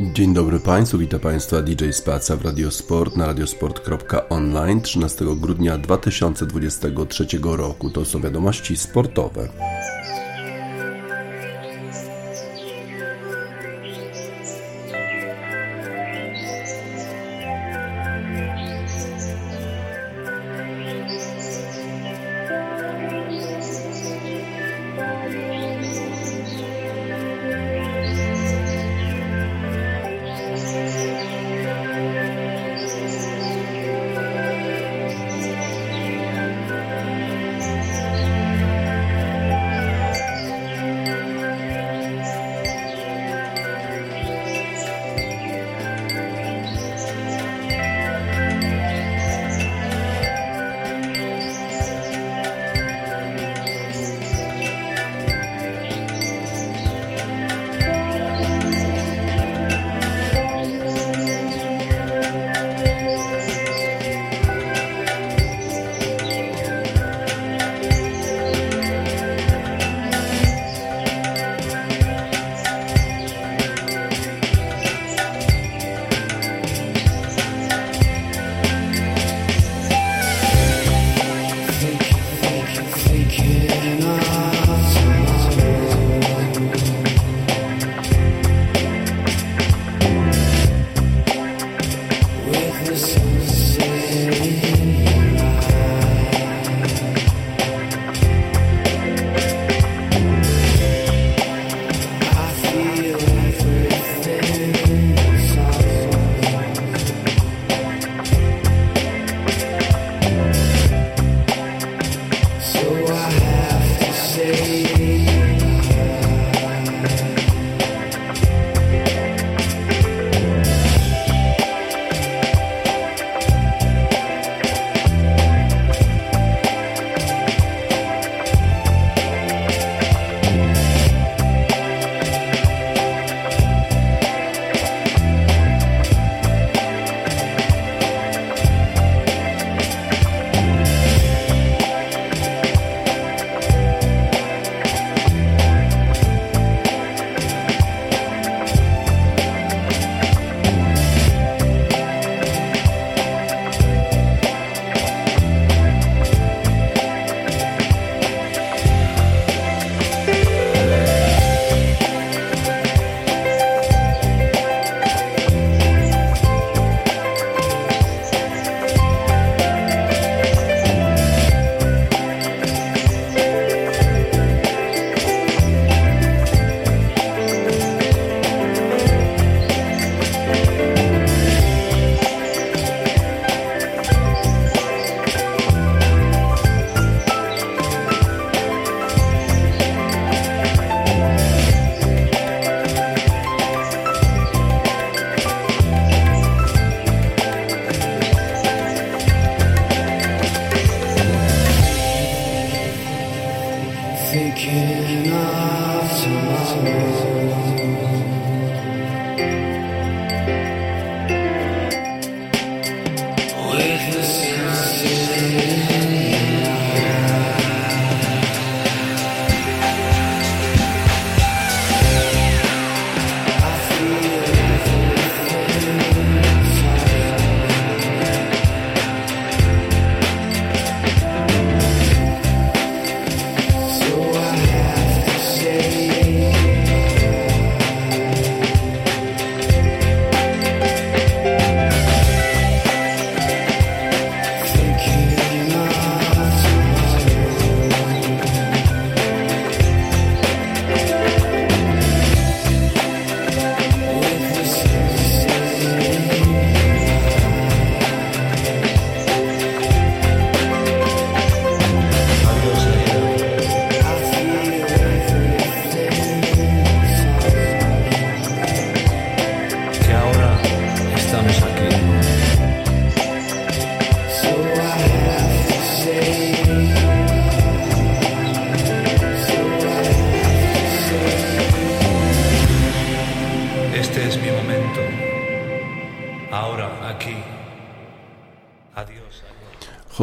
Dzień dobry Państwu, witam Państwa DJ Spaca w Radiosport na radiosport.online 13 grudnia 2023 roku. To są wiadomości sportowe.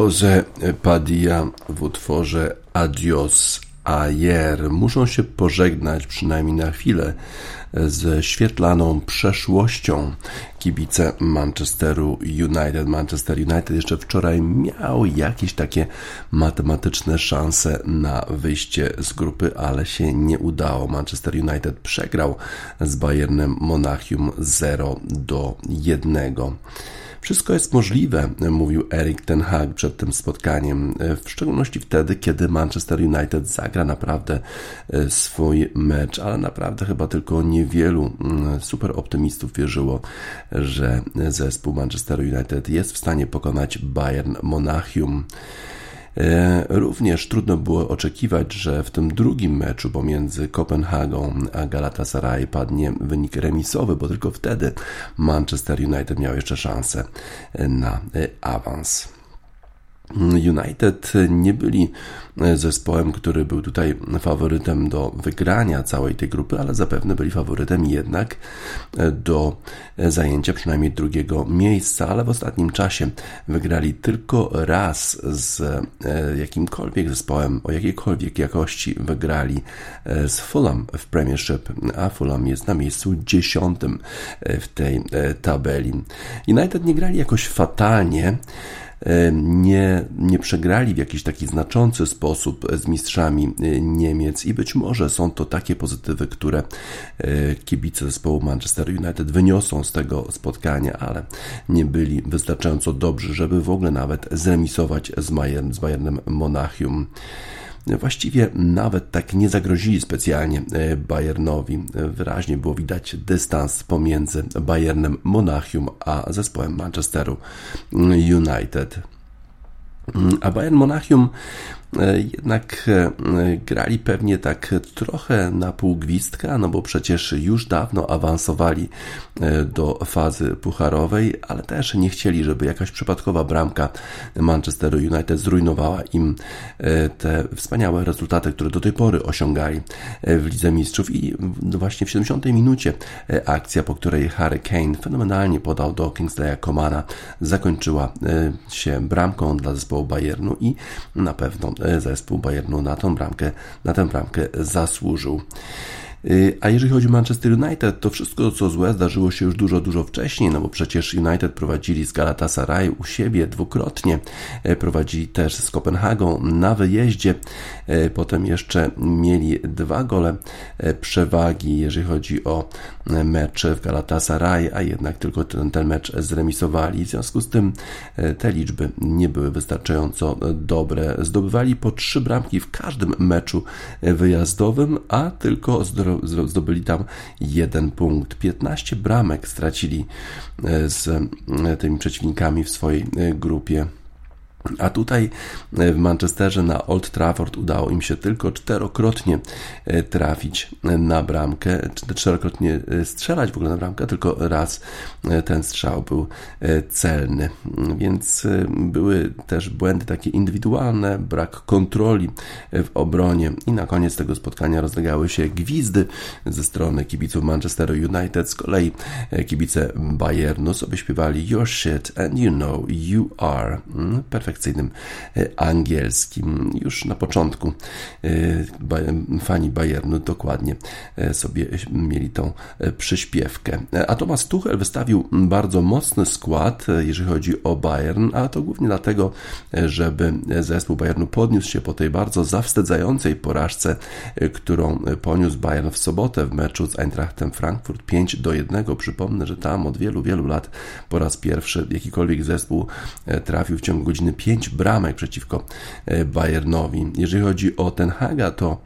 Jose Padilla w utworze Adios Ayer muszą się pożegnać przynajmniej na chwilę ze świetlaną przeszłością kibice Manchesteru United. Manchester United jeszcze wczoraj miał jakieś takie matematyczne szanse na wyjście z grupy, ale się nie udało. Manchester United przegrał z Bayernem Monachium 0 do 1. Wszystko jest możliwe, mówił Erik Ten Hag przed tym spotkaniem, w szczególności wtedy, kiedy Manchester United zagra naprawdę e, swój mecz, ale naprawdę chyba tylko niewielu mm, super optymistów wierzyło, że zespół Manchester United jest w stanie pokonać Bayern Monachium. E, również trudno było oczekiwać, że w tym drugim meczu pomiędzy Kopenhagą a Galatasaray padnie wynik remisowy, bo tylko wtedy Manchester United miał jeszcze szansę na awans. United nie byli zespołem, który był tutaj faworytem do wygrania całej tej grupy, ale zapewne byli faworytem jednak do zajęcia przynajmniej drugiego miejsca, ale w ostatnim czasie wygrali tylko raz z jakimkolwiek zespołem o jakiejkolwiek jakości wygrali z Fulham w Premiership, a Fulham jest na miejscu dziesiątym w tej tabeli. United nie grali jakoś fatalnie, nie, nie przegrali w jakiś taki znaczący sposób z mistrzami e, Niemiec. I być może są to takie pozytywy, które e, kibice zespołu Manchester United wyniosą z tego spotkania, ale nie byli wystarczająco dobrzy, żeby w ogóle nawet zremisować z, Bayern, z Bayernem Monachium właściwie nawet tak nie zagrozili specjalnie e, Bayernowi. Wyraźnie było widać dystans pomiędzy Bayernem Monachium a zespołem Manchesteru United. A Bayern Monachium E, jednak e, grali pewnie tak trochę na pół gwizdka, no bo przecież już dawno awansowali e, do fazy pucharowej, ale też nie chcieli, żeby jakaś przypadkowa bramka Manchesteru United zrujnowała im te wspaniałe rezultaty, które do tej pory osiągali w Lidze Mistrzów. I właśnie w 70 minucie akcja, po której Harry Kane fenomenalnie podał do Kingsleya Komana, zakończyła się bramką dla zespołu Bayernu i na pewno E, zespół Bayernu na tą bramkę, na tę bramkę zasłużył. Y, a jeżeli chodzi o Manchester United, to wszystko co złe zdarzyło się już dużo, dużo wcześniej, no bo przecież United prowadzili z Galatasaray u siebie dwukrotnie, e, prowadzili też z Kopenhagą na wyjeździe, e, potem jeszcze mieli dwa gole e, przewagi, jeżeli chodzi o mecz w Galatasaray, a jednak tylko ten, ten mecz zremisowali. W związku z tym te liczby nie były wystarczająco dobre. Zdobywali po trzy bramki w każdym meczu wyjazdowym, a tylko zdobyli tam jeden punkt. 15 bramek stracili e, z e, tymi przeciwnikami w swojej e, grupie. A tutaj e, w Manchesterze na Old Trafford udało im się tylko czterokrotnie e, trafić na bramkę, czterokrotnie e, strzelać w ogóle na bramkę, tylko raz ten strzał był celny. Więc były też błędy takie indywidualne, brak kontroli w obronie i na koniec tego spotkania rozlegały się gwizdy ze strony kibiców Manchesteru United. Z kolei kibice Bayernu sobie śpiewali Your shit and you know you are. Mm, perfekcyjnie e, angielskim. Już na początku e, fani Bayernu dokładnie e, sobie mieli tą przyśpiewkę. A Thomas Tuchel wystawił bardzo mocny skład, jeżeli chodzi o Bayern, a to głównie dlatego, żeby zespół Bayernu podniósł się po tej bardzo zawstydzającej porażce, którą poniósł Bayern w sobotę w meczu z Eintrachtem Frankfurt 5 do 1. Przypomnę, że tam od wielu, wielu lat po raz pierwszy jakikolwiek zespół trafił w ciągu godziny 5 bramek przeciwko e, Bayernowi. Jeżeli chodzi o Ten Haga, to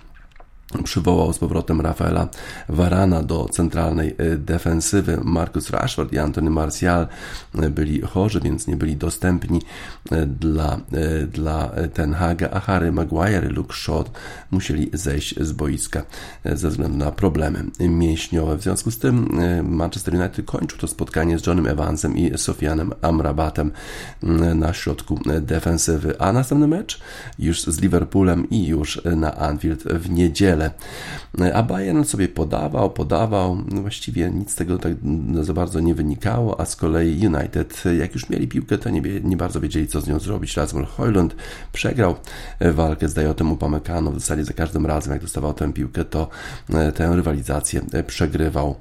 przywołał z powrotem Rafaela Varana do centralnej e, defensywy. Marcus Rashford i Anthony Martial e, byli chorzy, więc nie byli dostępni e, dla, dla Ten Haga, a Harry Maguire i Luke Shaw musieli zejść z boiska ze względu na problemy mięśniowe. W związku z tym Manchester United kończył to spotkanie z Johnem Evansem i Sofianem Amrabatem na środku defensywy, a następny mecz już z Liverpoolem i już na Anfield w niedzielę wiele. A Bayern sobie podawał, podawał, no właściwie nic z tego tak za bardzo nie wynikało, a z kolei United, jak już mieli piłkę, to nie, nie bardzo wiedzieli, co z nią zrobić. Rasmus Hojlund przegrał walkę z Dajotem Upamecano w zasadzie za każdym razem, jak dostawał tę piłkę, to tę rywalizację przegrywał.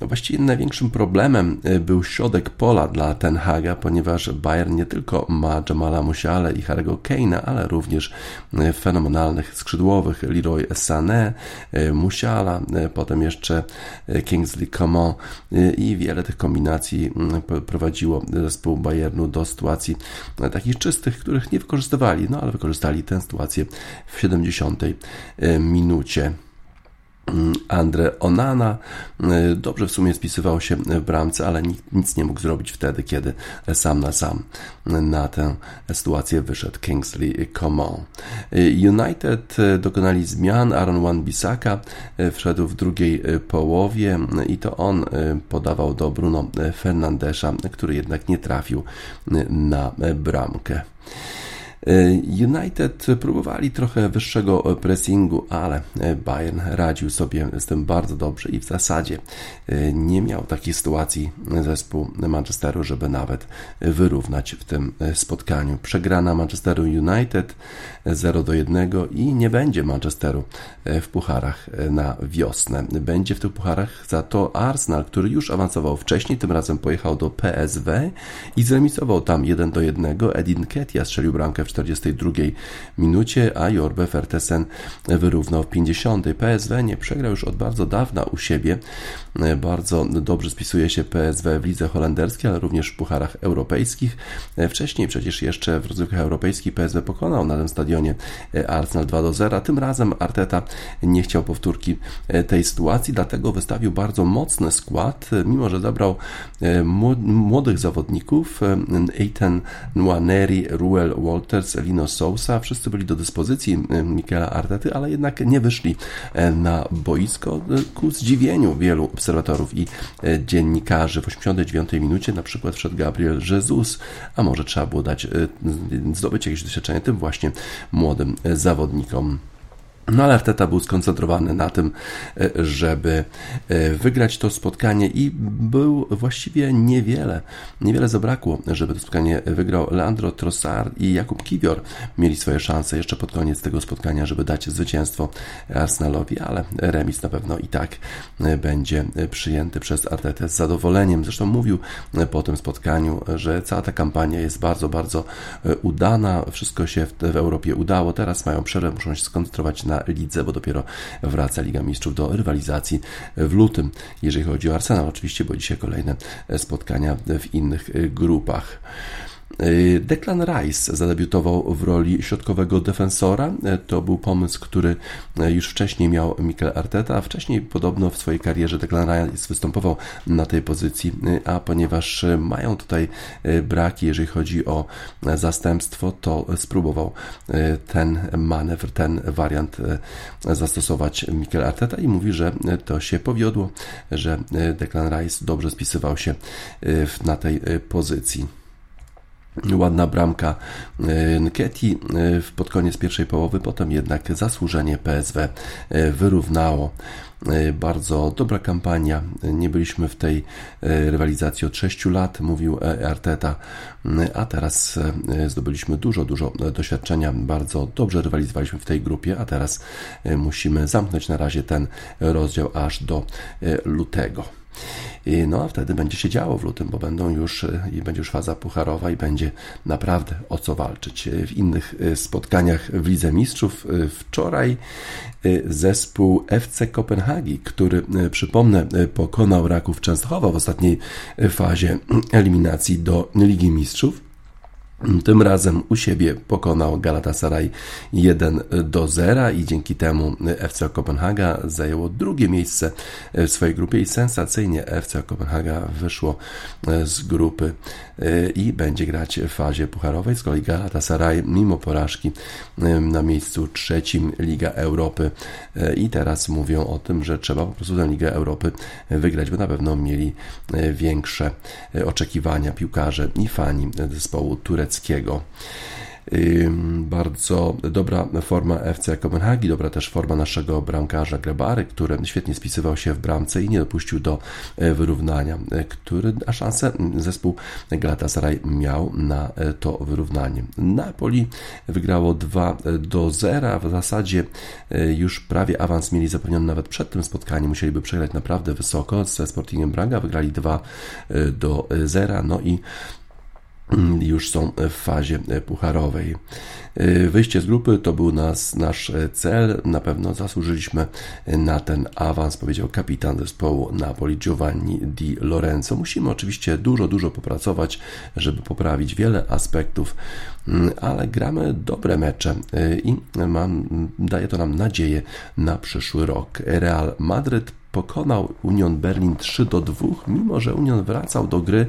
Właściwie największym problemem y, był środek pola dla Ten Haga, ponieważ Bayern nie tylko ma Jamala Musiale i Harry'ego Kane'a, ale również y, fenomenalnych skrzydłowych Leroy Sané, y, Musiala, potem jeszcze Kingsley Coman i wiele tych kombinacji prowadziło zespół Bayernu do sytuacji takich czystych, których nie wykorzystywali, no ale wykorzystali tę sytuację w 70 minucie. Andre Onana y, dobrze w sumie spisywał się w bramce, ale nic nie mógł zrobić wtedy, kiedy sam na sam na tę sytuację wyszedł Kingsley Coman. Y, United dokonali zmian. Aaron Wan-Bissaka y, wszedł w drugiej połowie i to on podawał do Bruno Fernandesza, który jednak nie trafił na bramkę. E, United próbowali trochę wyższego pressingu, ale Bayern radził sobie z tym bardzo dobrze i w zasadzie e, nie miał takiej sytuacji zespół Manchesteru, żeby nawet wyrównać w tym spotkaniu. Przegrana Manchesteru United 0 do 1 i nie będzie Manchesteru w pucharach na wiosnę. Będzie w tych pucharach za to Arsenal, który już awansował wcześniej, tym razem pojechał do PSW i zremisował tam 1 do 1. Edin Ketia strzelił bramkę w 42 minucie, a Jorbe Fertesen wyrównał w 50. PSW nie przegrał już od bardzo dawna u siebie. Bardzo dobrze spisuje się PSW w lidze holenderskiej, ale również w pucharach europejskich. Wcześniej przecież jeszcze w rozgrywkach europejskich PSW pokonał na tym stadionie Arsenal 2 do 0. Tym razem Arteta nie chciał powtórki tej sytuacji, dlatego wystawił bardzo mocny skład, mimo że zabrał młodych zawodników Ethan Nwaneri, Ruel Walters, Lino Sousa, wszyscy byli do dyspozycji Michaela Artety, ale jednak nie wyszli e, na boisko e, ku zdziwieniu wielu obserwatorów i e, dziennikarzy. W 89 minucie na przykład wszedł Gabriel Jesus, a może trzeba było dać zdobyć jakieś doświadczenie tym właśnie młodym zawodnikom. No ale Arteta był skoncentrowany na tym, e, żeby e, wygrać to spotkanie i był właściwie niewiele, niewiele zabrakło, żeby to spotkanie wygrał Leandro Trossard i Jakub Kiwior mieli swoje szanse jeszcze pod koniec tego spotkania, żeby dać zwycięstwo Arsenalowi, ale remis na pewno i tak e, będzie przyjęty przez Artetę z zadowoleniem. Zresztą mówił po tym spotkaniu, że cała ta kampania jest bardzo, bardzo udana, wszystko się w Europie udało, teraz mają przerwę, muszą się skoncentrować na na lidze, bo dopiero wraca Liga Mistrzów do rywalizacji w lutym, jeżeli chodzi o Arsenal oczywiście, bo dzisiaj kolejne spotkania w innych grupach. Y, Declan Rice zadebiutował w roli środkowego defensora. Y, to był pomysł, który y, już wcześniej miał Mikel Arteta, a wcześniej podobno w swojej karierze Declan Rice występował na tej pozycji, a ponieważ mają tutaj braki, jeżeli chodzi o zastępstwo, to spróbował ten manewr, ten wariant zastosować Mikel Arteta i mówi, że to się powiodło, że Declan Rice dobrze spisywał się na tej pozycji. Ładna bramka e, Nketi e, pod koniec pierwszej połowy, potem jednak zasłużenie PSW e, wyrównało. Bardzo dobra kampania. Nie byliśmy w tej rywalizacji od 6 lat, mówił Arteta, a teraz zdobyliśmy dużo, dużo doświadczenia. Bardzo dobrze rywalizowaliśmy w tej grupie, a teraz musimy zamknąć na razie ten rozdział aż do lutego. No a wtedy będzie się działo w lutym, bo będą już i będzie już faza pucharowa i będzie naprawdę o co walczyć. W innych y, spotkaniach w Lidze Mistrzów wczoraj zespół FC Kopenhagi, który przypomnę pokonał Raków Częstochowa w ostatniej fazie eliminacji do Ligi Mistrzów tym razem u siebie pokonał Galatasaray 1 do 0 i dzięki temu FC Kopenhaga zajęło drugie miejsce w swojej grupie i sensacyjnie FC Kopenhaga wyszło z grupy e, i będzie grać w fazie pucharowej. Z kolei Galatasaray mimo porażki e, na miejscu trzecim Liga Europy e, i teraz mówią o tym, że trzeba po prostu tę Ligę Europy wygrać, bo na pewno mieli większe oczekiwania piłkarze i fani zespołu tureckiego. Bardzo dobra forma FC Kopenhagi, dobra też forma naszego bramkarza Grabary, który świetnie spisywał się w bramce i nie dopuścił do wyrównania, który, a szansę zespół Galatasaray miał na to wyrównanie. Napoli wygrało 2 do 0, w zasadzie już prawie awans mieli zapewniony nawet przed tym spotkaniem, musieliby przegrać naprawdę wysoko ze Sportingiem Braga, wygrali 2 do 0, no i już są w fazie pucharowej. Y, wyjście z grupy to był nas, nasz cel. Na pewno zasłużyliśmy na ten awans, powiedział kapitan zespołu Napoli Giovanni Di Lorenzo. Musimy oczywiście dużo, dużo popracować, żeby poprawić wiele aspektów, mm, ale gramy dobre mecze y, i mam, daje to nam nadzieję na przyszły rok. Real Madryt pokonał Union Berlin 3 do 2, mimo że Union wracał do gry,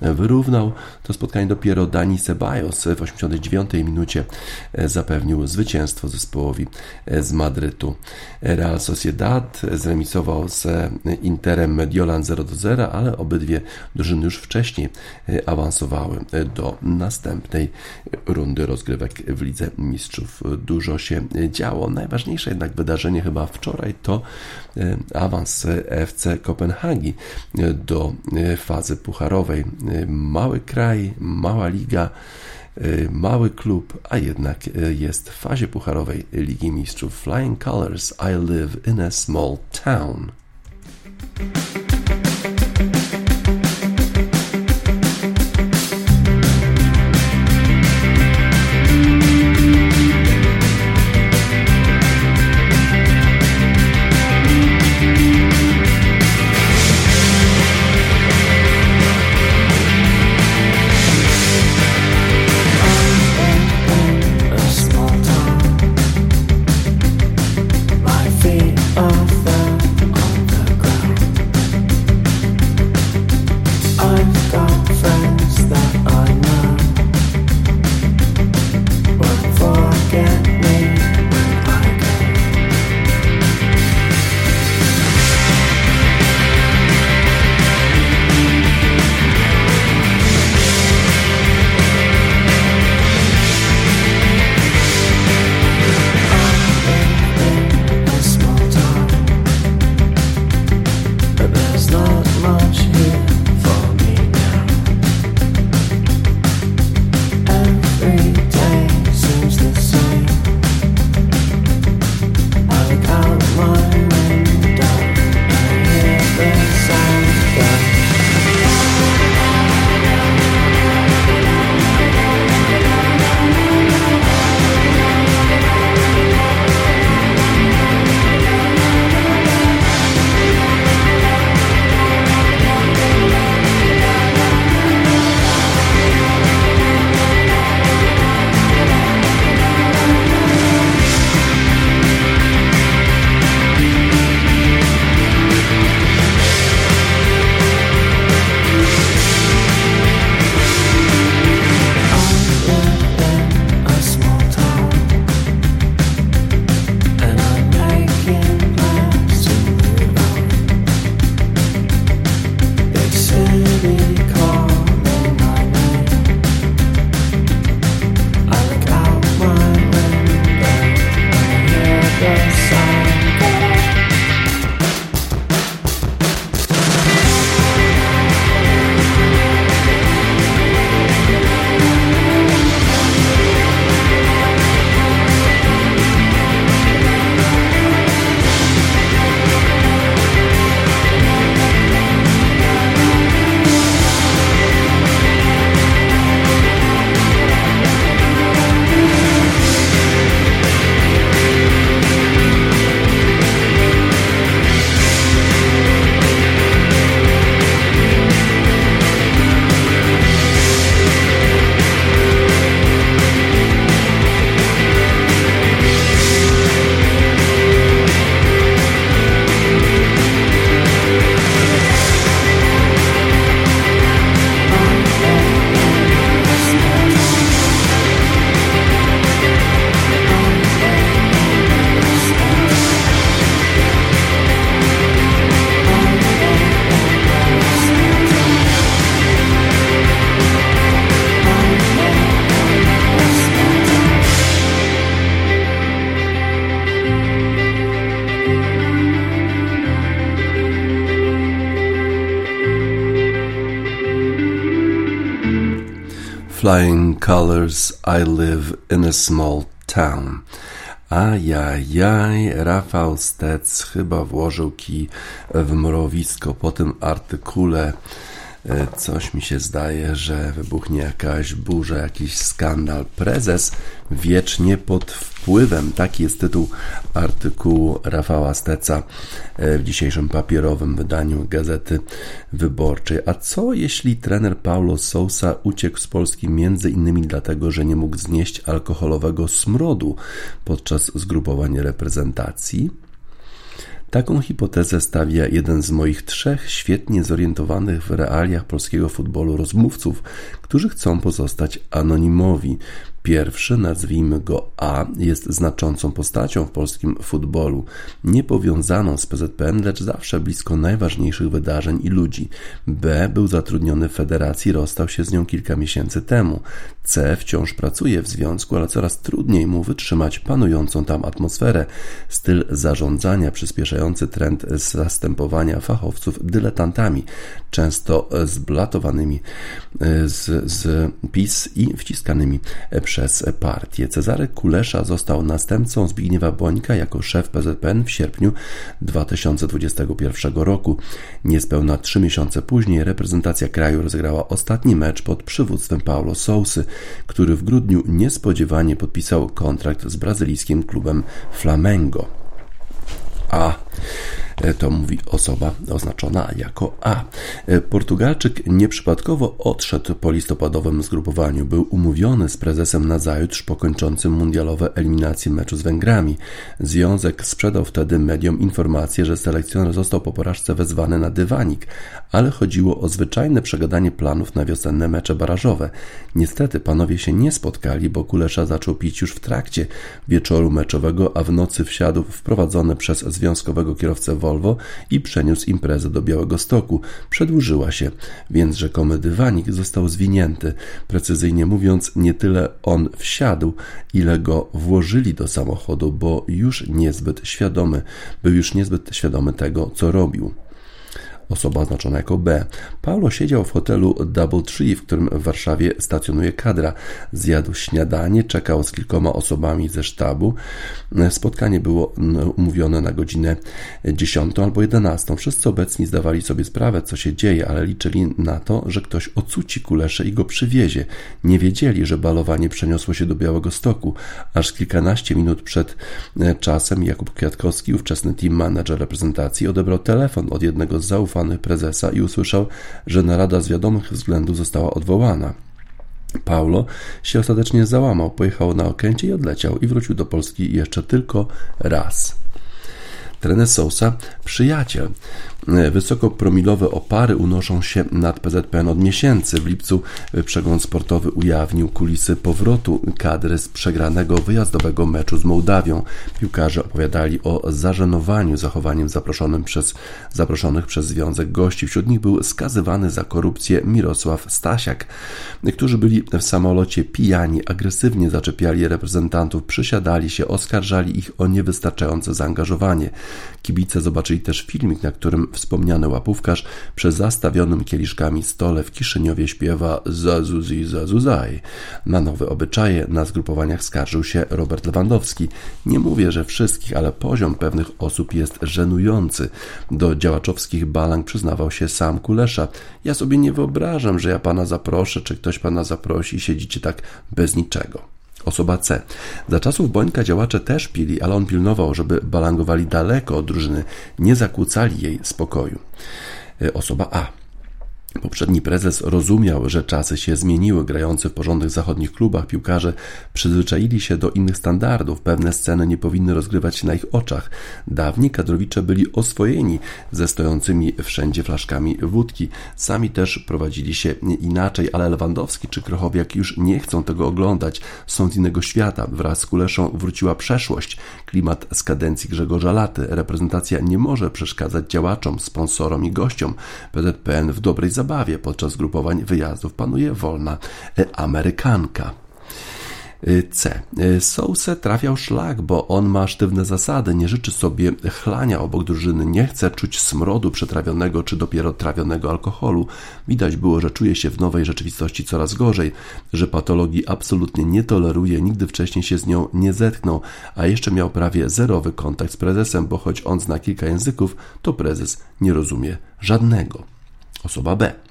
wyrównał to spotkanie dopiero Dani Ceballos w 89 minucie e, zapewnił zwycięstwo zespołowi e, z Madrytu. Real Sociedad zremisował z Interem Mediolan 0 do 0, ale obydwie drużyny już wcześniej e, awansowały do następnej rundy rozgrywek w Lidze Mistrzów. Dużo się działo. Najważniejsze jednak wydarzenie chyba wczoraj to awans awans FC Kopenhagi do fazy pucharowej. Mały kraj, mała liga, mały klub, a jednak jest w fazie pucharowej Ligi Mistrzów. Flying Colors, I live in a small town. I live in a small town. Ajajaj, Rafał Stec chyba włożył kij w mrowisko po tym artykule. E, coś mi się zdaje, że wybuchnie jakaś burza, jakiś skandal. Prezes wiecznie pod wpływem. Taki jest tytuł artykułu Rafała Steca e, w dzisiejszym papierowym wydaniu Gazety Wyborczej. A co jeśli trener Paulo Sousa uciekł z Polski między innymi dlatego, że nie mógł znieść alkoholowego smrodu podczas zgrupowania reprezentacji? Taką hipotezę stawia jeden z moich trzech świetnie zorientowanych w realiach polskiego futbolu rozmówców, którzy chcą pozostać anonimowi. Pierwszy, nazwijmy go A, jest znaczącą postacią w polskim futbolu, niepowiązaną z PZPN, lecz zawsze blisko najważniejszych wydarzeń i ludzi. B był zatrudniony w federacji, rozstał się z nią kilka miesięcy temu. C wciąż pracuje w związku, ale coraz trudniej mu wytrzymać panującą tam atmosferę, styl zarządzania, przyspieszający trend zastępowania fachowców dyletantami, często zblatowanymi z, z PiS i wciskanymi przez przez partię. Cezary Kulesza został następcą Zbigniewa Bońka jako szef PZPN w sierpniu 2021 roku. Niespełna trzy miesiące później reprezentacja kraju rozegrała ostatni mecz pod przywództwem Paulo Sousy, który w grudniu niespodziewanie podpisał kontrakt z brazylijskim klubem Flamengo. A to mówi osoba oznaczona jako A. E, Portugalczyk nieprzypadkowo odszedł po listopadowym zgrupowaniu. Był umówiony z prezesem na zajutrz po kończącym mundialowe eliminacje meczu z Węgrami. Związek sprzedał wtedy mediom informację, że selekcjoner został po porażce wezwany na dywanik, ale chodziło o zwyczajne przegadanie planów na wiosenne mecze barażowe. Niestety panowie się nie spotkali, bo Kulesza zaczął pić już w trakcie wieczoru meczowego, a w nocy wsiadł wprowadzony przez związkowego kierowcę Volvo i przeniósł imprezę do Białego Stoku. Przedłużyła się, więc rzekomy dywanik został zwinięty. Precyzyjnie mówiąc, nie tyle on wsiadł, ile go włożyli do samochodu, bo już niezbyt świadomy, był już niezbyt świadomy tego, co robił osoba oznaczona jako B. Paulo siedział w hotelu Double Tree, w którym w Warszawie stacjonuje kadra. Zjadł śniadanie, czekał z kilkoma osobami ze sztabu. Spotkanie było umówione na godzinę 10 albo 11. Wszyscy obecni zdawali sobie sprawę, co się dzieje, ale liczyli na to, że ktoś ocuci kulesze i go przywiezie. Nie wiedzieli, że balowanie przeniosło się do Białego Stoku. Aż kilkanaście minut przed e, czasem Jakub Kwiatkowski, ówczesny team manager reprezentacji, odebrał telefon od jednego z zaufanych prezesa i usłyszał, że narada z wiadomych względów została odwołana. Paulo się ostatecznie załamał, pojechał na Okęcie i odleciał i wrócił do Polski jeszcze tylko raz. Trener Sousa, przyjaciel. Wysokopromilowe opary unoszą się nad PZPN od miesięcy. W lipcu przegląd sportowy ujawnił kulisy powrotu kadry z przegranego wyjazdowego meczu z Mołdawią. Piłkarze opowiadali o zażenowaniu zachowaniem zaproszonym przez, zaproszonych przez Związek Gości. Wśród nich był skazywany za korupcję Mirosław Stasiak, którzy byli w samolocie pijani, agresywnie zaczepiali reprezentantów, przysiadali się, oskarżali ich o niewystarczające zaangażowanie. Kibice zobaczyli też filmik, na którym wspomniany łapówkarz przy zastawionym kieliszkami stole w Kiszyniowie śpiewa Zazuzi Zazuzaj. Na nowe obyczaje na zgrupowaniach skarżył się Robert Lewandowski. Nie mówię, że wszystkich, ale poziom pewnych osób jest żenujący. Do działaczowskich balang przyznawał się sam Kulesza. Ja sobie nie wyobrażam, że ja pana zaproszę, czy ktoś pana zaprosi siedzicie tak bez niczego. Osoba C. Za czasów Bońka działacze też pili, ale on pilnował, żeby balangowali daleko od drużyny, nie zakłócali jej spokoju. E, osoba A. Poprzedni prezes rozumiał, że czasy się zmieniły. Grający w porządnych zachodnich klubach piłkarze przyzwyczaili się do innych standardów. Pewne sceny nie powinny rozgrywać się na ich oczach. Dawni kadrowicze byli oswojeni ze stojącymi wszędzie flaszkami wódki. Sami też prowadzili się inaczej, ale Lewandowski czy Krochowiak już nie chcą tego oglądać. Są z innego świata. Wraz z Kuleszą wróciła przeszłość. Klimat z kadencji Grzegorza Laty. Reprezentacja nie może przeszkadzać działaczom, sponsorom i gościom. PZPN w dobrej zabawie zabawie podczas grupowań wyjazdów panuje wolna e, amerykanka. C. Souse trafiał szlak, bo on ma sztywne zasady, nie życzy sobie chlania obok drużyny, nie chce czuć smrodu przetrawionego czy dopiero trawionego alkoholu. Widać było, że czuje się w nowej rzeczywistości coraz gorzej, że patologii absolutnie nie toleruje, nigdy wcześniej się z nią nie zetknął, a jeszcze miał prawie zerowy kontakt z prezesem, bo choć on zna kilka języków, to prezes nie rozumie żadnego. Osoba B.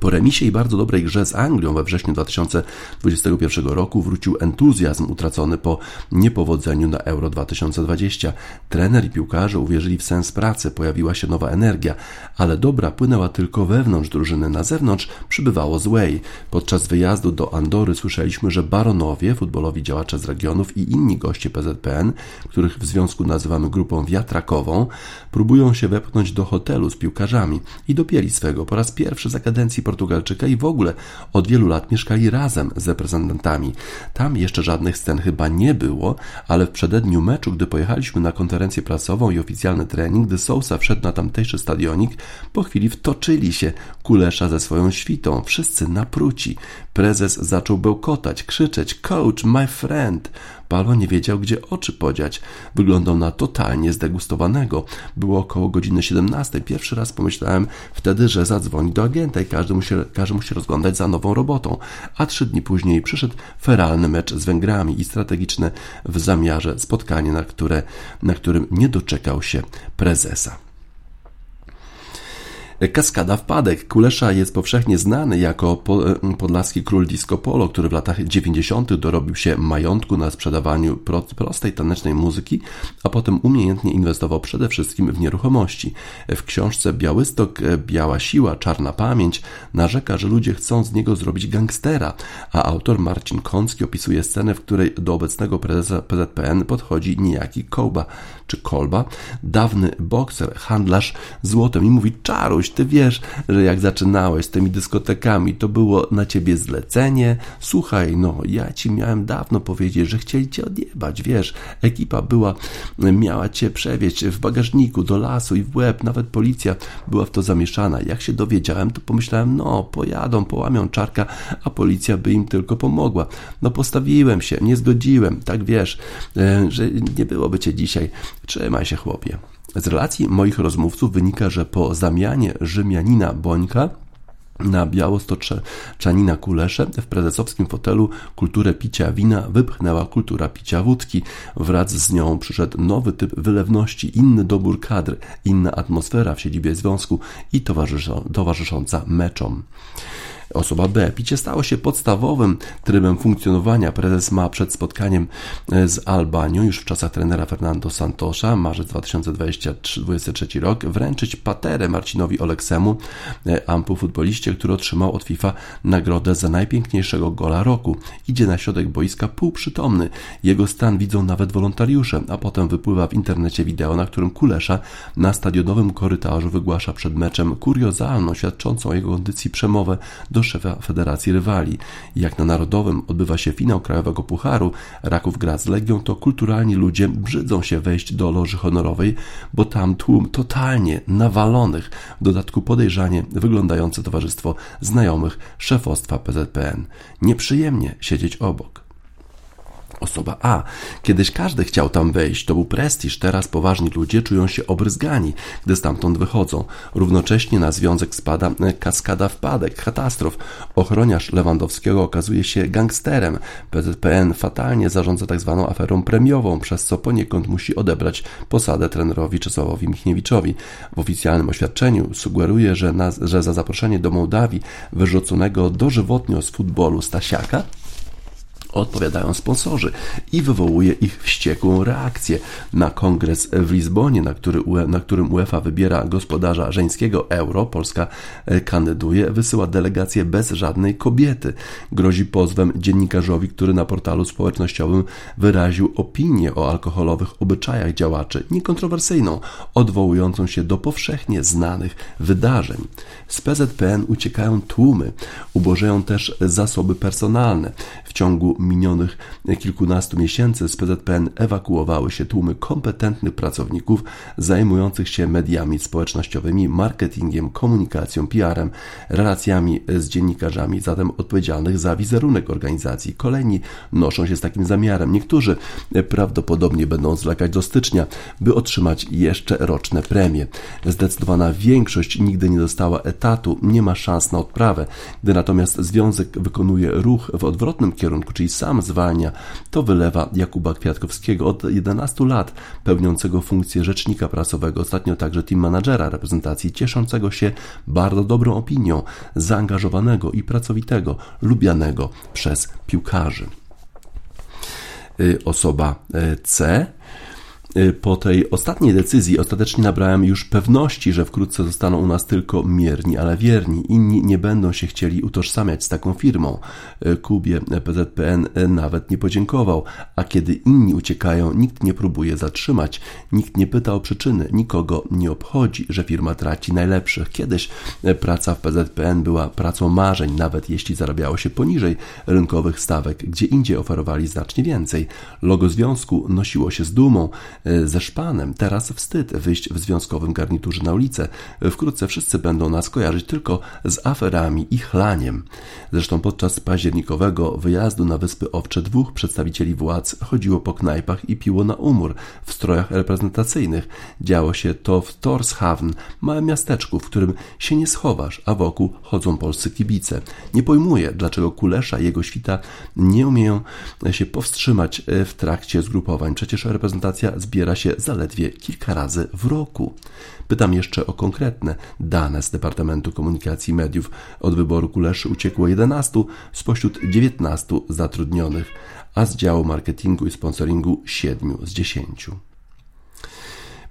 Po remisie i bardzo dobrej grze z Anglią we wrześniu 2021 roku wrócił entuzjazm utracony po niepowodzeniu na Euro 2020. Trener i piłkarze uwierzyli w sens pracy, pojawiła się nowa energia, ale dobra płynęła tylko wewnątrz drużyny, na zewnątrz przybywało złej. Podczas wyjazdu do Andory słyszeliśmy, że baronowie, futbolowi działacze z regionów i inni goście PZPN, których w związku nazywamy grupą wiatrakową, próbują się wepchnąć do hotelu z piłkarzami i dopieli swego po raz pierwszy za kadencji Portugalczyka i w ogóle od wielu lat mieszkali razem z reprezentantami. Tam jeszcze żadnych scen chyba nie było, ale w przededniu meczu, gdy pojechaliśmy na konferencję prasową i oficjalny trening, gdy Sousa wszedł na tamtejszy stadionik, po chwili wtoczyli się Kulesza ze swoją świtą, wszyscy napruci. Prezes zaczął bełkotać, krzyczeć: Coach, my friend! Balbo nie wiedział, gdzie oczy podziać. Wyglądał na totalnie zdegustowanego. Było około godziny 17. Pierwszy raz pomyślałem wtedy, że zadzwoni do agenta i każdy musi, każdy musi rozglądać za nową robotą. A trzy dni później przyszedł feralny mecz z Węgrami i strategiczne w zamiarze spotkanie, na, które, na którym nie doczekał się prezesa. Kaskada Wpadek. Kulesza jest powszechnie znany jako e, podlaski król disco polo, który w latach 90. dorobił się majątku na sprzedawaniu prostej tanecznej muzyki, a potem umiejętnie inwestował przede wszystkim w nieruchomości. W książce Białystok, e, Biała Siła, Czarna Pamięć narzeka, że ludzie chcą z niego zrobić gangstera, a autor Marcin Kącki opisuje scenę, w której do obecnego prezesa PZPN podchodzi niejaki Kołba czy Kolba, dawny bokser, handlarz złotem i mówi czaruś, ty wiesz, że jak zaczynałeś z tymi dyskotekami, to było na ciebie zlecenie. Słuchaj, no, ja ci miałem dawno powiedzieć, że chcieli cię odjebać, wiesz. Ekipa była, miała cię przewieźć w bagażniku do lasu i w łeb, nawet policja była w to zamieszana. Jak się dowiedziałem, to pomyślałem, no, pojadą, połamią czarka, a policja by im tylko pomogła. No, postawiłem się, nie zgodziłem, tak wiesz, e, że nie byłoby cię dzisiaj. Trzymaj się, chłopie. Z relacji moich rozmówców wynika, że po zamianie Rzymianina Bońka na białostoczanina Kulesze w prezesowskim fotelu kulturę picia wina wypchnęła kultura picia wódki. Wraz z nią przyszedł nowy typ wylewności, inny dobór kadr, inna atmosfera w siedzibie związku i towarzysząca meczom. Osoba B. Picie stało się podstawowym trybem funkcjonowania. Prezes ma przed spotkaniem e, z Albanią już w czasach trenera Fernando Santosza, marzec 2023 rok, wręczyć paterę Marcinowi Oleksemu, e, ampu futboliście, który otrzymał od FIFA nagrodę za najpiękniejszego gola roku. Idzie na środek boiska półprzytomny. Jego stan widzą nawet wolontariusze, a potem wypływa w internecie wideo, na którym Kulesza na stadionowym korytarzu wygłasza przed meczem kuriozalną, świadczącą o jego kondycji przemowę do szefa Federacji Rywali. Jak na Narodowym odbywa się finał Krajowego Pucharu, Raków gra z Legią, to kulturalni ludzie brzydzą się wejść do loży honorowej, bo tam tłum totalnie nawalonych, w dodatku podejrzanie wyglądające towarzystwo znajomych szefostwa PZPN. Nieprzyjemnie siedzieć obok osoba A. Kiedyś każdy chciał tam wejść, to był prestiż, teraz poważni ludzie czują się obryzgani, gdy stamtąd wychodzą. Równocześnie na związek spada e, kaskada wpadek, katastrof. Ochroniarz Lewandowskiego okazuje się gangsterem. PZPN fatalnie zarządza tak zwaną aferą premiową, przez co poniekąd musi odebrać posadę trenerowi Czesławowi Michniewiczowi. W oficjalnym oświadczeniu sugeruje, że, na, że za zaproszenie do Mołdawii wyrzuconego dożywotnio z futbolu Stasiaka odpowiadają sponsorzy i wywołuje ich wściekłą reakcję. Na kongres w Lizbonie, na, który, na którym UEFA wybiera gospodarza żeńskiego euro, Polska e, kandyduje, wysyła delegację bez żadnej kobiety. Grozi pozwem dziennikarzowi, który na portalu społecznościowym wyraził opinię o alkoholowych obyczajach działaczy, niekontrowersyjną, odwołującą się do powszechnie znanych wydarzeń. Z PZPN uciekają tłumy, ubożeją też zasoby personalne. W ciągu minionych kilkunastu miesięcy z PZPN ewakuowały się tłumy kompetentnych pracowników zajmujących się mediami społecznościowymi, marketingiem, komunikacją, PR-em, relacjami z dziennikarzami, zatem odpowiedzialnych za wizerunek organizacji. Kolejni noszą się z takim zamiarem. Niektórzy prawdopodobnie będą zwlekać do stycznia, by otrzymać jeszcze roczne premie. Zdecydowana większość nigdy nie dostała etatu, nie ma szans na odprawę. Gdy natomiast związek wykonuje ruch w odwrotnym kierunku, czyli sam zwalnia, to wylewa Jakuba Kwiatkowskiego od 11 lat, pełniącego funkcję rzecznika prasowego, ostatnio także team managera reprezentacji, cieszącego się bardzo dobrą opinią, zaangażowanego i pracowitego, lubianego przez piłkarzy. Y, osoba y, C po tej ostatniej decyzji ostatecznie nabrałem już pewności, że wkrótce zostaną u nas tylko mierni, ale wierni. Inni nie będą się chcieli utożsamiać z taką firmą. Y, Kubie PZPN nawet nie podziękował, a kiedy inni uciekają, nikt nie próbuje zatrzymać, nikt nie pyta o przyczyny, nikogo nie obchodzi, że firma traci najlepszych. Kiedyś praca w PZPN była pracą marzeń, nawet jeśli zarabiało się poniżej rynkowych stawek, gdzie indziej oferowali znacznie więcej. Logo związku nosiło się z dumą, ze szpanem. Teraz wstyd wyjść w związkowym garniturze na ulicę. Wkrótce wszyscy będą nas kojarzyć tylko z aferami i chlaniem. Zresztą podczas październikowego wyjazdu na Wyspy Owcze dwóch przedstawicieli władz chodziło po knajpach i piło na umór w strojach reprezentacyjnych. Działo się to w Torshavn, małym miasteczku, w którym się nie schowasz, a wokół chodzą polscy kibice. Nie pojmuję, dlaczego Kulesza i jego świta nie umieją się powstrzymać w trakcie zgrupowań. Przecież reprezentacja z zbiera się zaledwie kilka razy w roku. Pytam jeszcze o konkretne dane z Departamentu Komunikacji i Mediów. Od wyboru Kuleszy uciekło 11 spośród 19 zatrudnionych, a z działu marketingu i sponsoringu 7 z 10.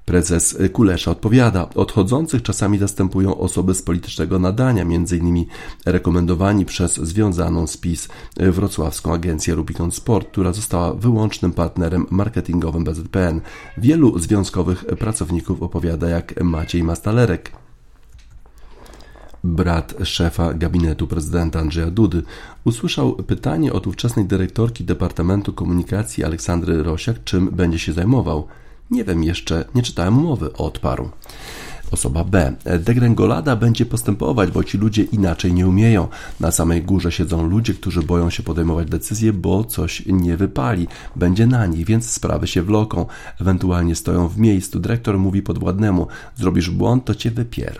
Prezes Kulesza odpowiada, odchodzących czasami zastępują osoby z politycznego nadania, m.in. rekomendowani przez związaną z PiS wrocławską agencję Rubicon Sport, która została wyłącznym partnerem marketingowym BZPN. Wielu związkowych pracowników opowiada jak Maciej Mastalerek, brat szefa gabinetu prezydenta Andrzeja Dudy, usłyszał pytanie od ówczesnej dyrektorki Departamentu Komunikacji Aleksandry Rosiak, czym będzie się zajmował. Nie wiem jeszcze, nie czytałem umowy, odparł. Osoba B. Degrengolada będzie postępować, bo ci ludzie inaczej nie umieją. Na samej górze siedzą ludzie, którzy boją się podejmować decyzje, bo coś nie wypali. Będzie na nich, więc sprawy się wloką. Ewentualnie stoją w miejscu. Dyrektor mówi podwładnemu: Zrobisz błąd, to cię wypier.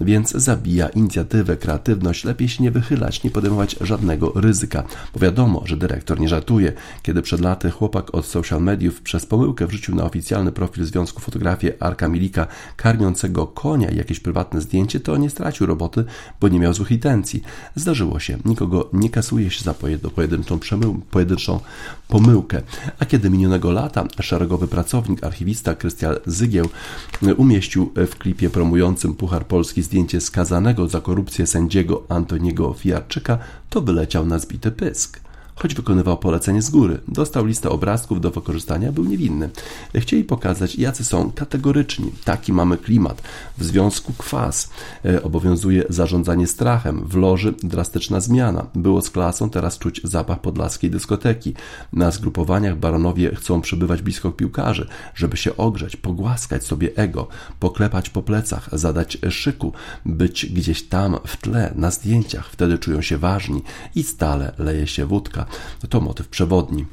Więc zabija inicjatywę, kreatywność. Lepiej się nie wychylać, nie podejmować żadnego ryzyka. Bo wiadomo, że dyrektor nie żartuje. Kiedy przed laty chłopak od social mediów przez pomyłkę wrzucił na oficjalny profil Związku Fotografię Arka Milika karmiącego konia jakieś prywatne zdjęcie, to nie stracił roboty, bo nie miał złych intencji. Zdarzyło się. Nikogo nie kasuje się za pojedynczą, przemył, pojedynczą pomyłkę. A kiedy minionego lata szeregowy pracownik, archiwista Krystian Zygieł umieścił w klipie promującym Puchar Polski zdjęcie skazanego za korupcję sędziego Antoniego Fiarczyka, to wyleciał na zbity pysk choć wykonywał polecenie z góry. Dostał listę obrazków do wykorzystania, był niewinny. Chcieli pokazać, jacy są kategoryczni. Taki mamy klimat. W związku kwas. E, obowiązuje zarządzanie strachem. W loży drastyczna zmiana. Było z klasą, teraz czuć zapach podlaskiej dyskoteki. Na zgrupowaniach baronowie chcą przybywać blisko piłkarzy, żeby się ogrzeć, pogłaskać sobie ego, poklepać po plecach, zadać szyku, być gdzieś tam w tle, na zdjęciach. Wtedy czują się ważni i stale leje się wódka. To motyw przewodni.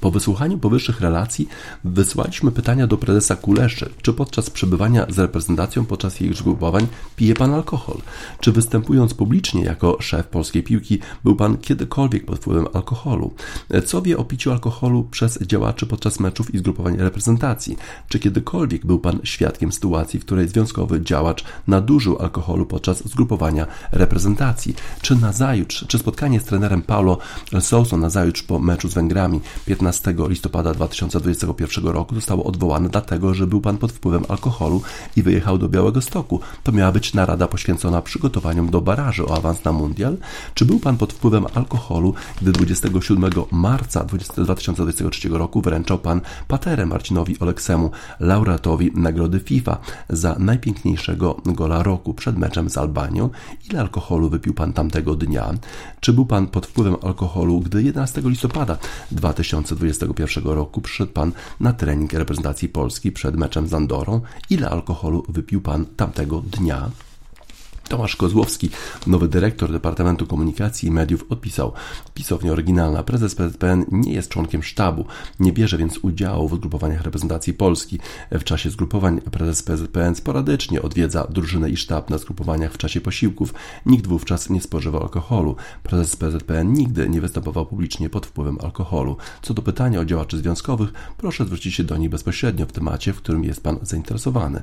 Po wysłuchaniu powyższych relacji wysłaliśmy pytania do prezesa Kuleszy, czy podczas przebywania z reprezentacją podczas jej zgrupowań pije pan alkohol? Czy występując publicznie jako szef polskiej piłki był pan kiedykolwiek pod wpływem alkoholu? Co wie o piciu alkoholu przez działaczy podczas meczów i zgrupowań reprezentacji? Czy kiedykolwiek był pan świadkiem sytuacji, w której związkowy działacz nadużył alkoholu podczas zgrupowania reprezentacji? Czy nazajutrz, czy spotkanie z trenerem Paulo Sousa nazajutrz po meczu z Węgrami 15 15 listopada 2021 roku zostało odwołane dlatego, że był pan pod wpływem alkoholu i wyjechał do Białego Stoku. To miała być narada poświęcona przygotowaniom do baraży o awans na mundial. Czy był pan pod wpływem alkoholu, gdy 27 marca 2023 roku wręczał pan paterę Marcinowi Oleksemu, laureatowi nagrody FIFA za najpiękniejszego gola roku przed meczem z Albanią? Ile alkoholu wypił pan tamtego dnia? Czy był pan pod wpływem alkoholu, gdy 11 listopada 2021 roku przyszedł pan na trening reprezentacji Polski przed meczem z Andorą? Ile alkoholu wypił pan tamtego dnia? Tomasz Kozłowski, nowy dyrektor Departamentu Komunikacji i Mediów, odpisał: Pisownia oryginalna. Prezes PZPN nie jest członkiem sztabu, nie bierze więc udziału w zgrupowaniach reprezentacji Polski. W czasie zgrupowań prezes PZPN sporadycznie odwiedza drużynę i sztab na zgrupowaniach w czasie posiłków. Nikt wówczas nie spożywa alkoholu. Prezes PZPN nigdy nie występował publicznie pod wpływem alkoholu. Co do pytania o działaczy związkowych, proszę zwrócić się do nich bezpośrednio w temacie, w którym jest Pan zainteresowany.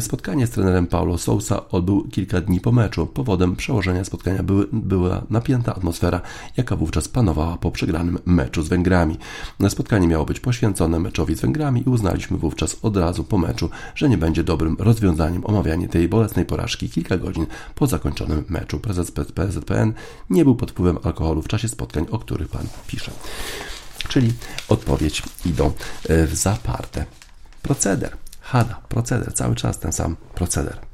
Spotkanie z trenerem Paulo Sousa odbył kilka kilka dni po meczu. Powodem przełożenia spotkania były, była napięta atmosfera, jaka wówczas panowała po przegranym meczu z Węgrami. Spotkanie miało być poświęcone meczowi z Węgrami i uznaliśmy wówczas od razu po meczu, że nie będzie dobrym rozwiązaniem omawianie tej bolesnej porażki kilka godzin po zakończonym meczu. Prezes PZPN nie był pod wpływem alkoholu w czasie spotkań, o których pan pisze. Czyli odpowiedź idą w zaparte. Proceder. Hada, proceder, cały czas ten sam proceder.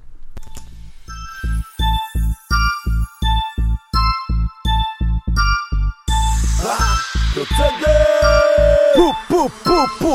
Pu, pu, pu.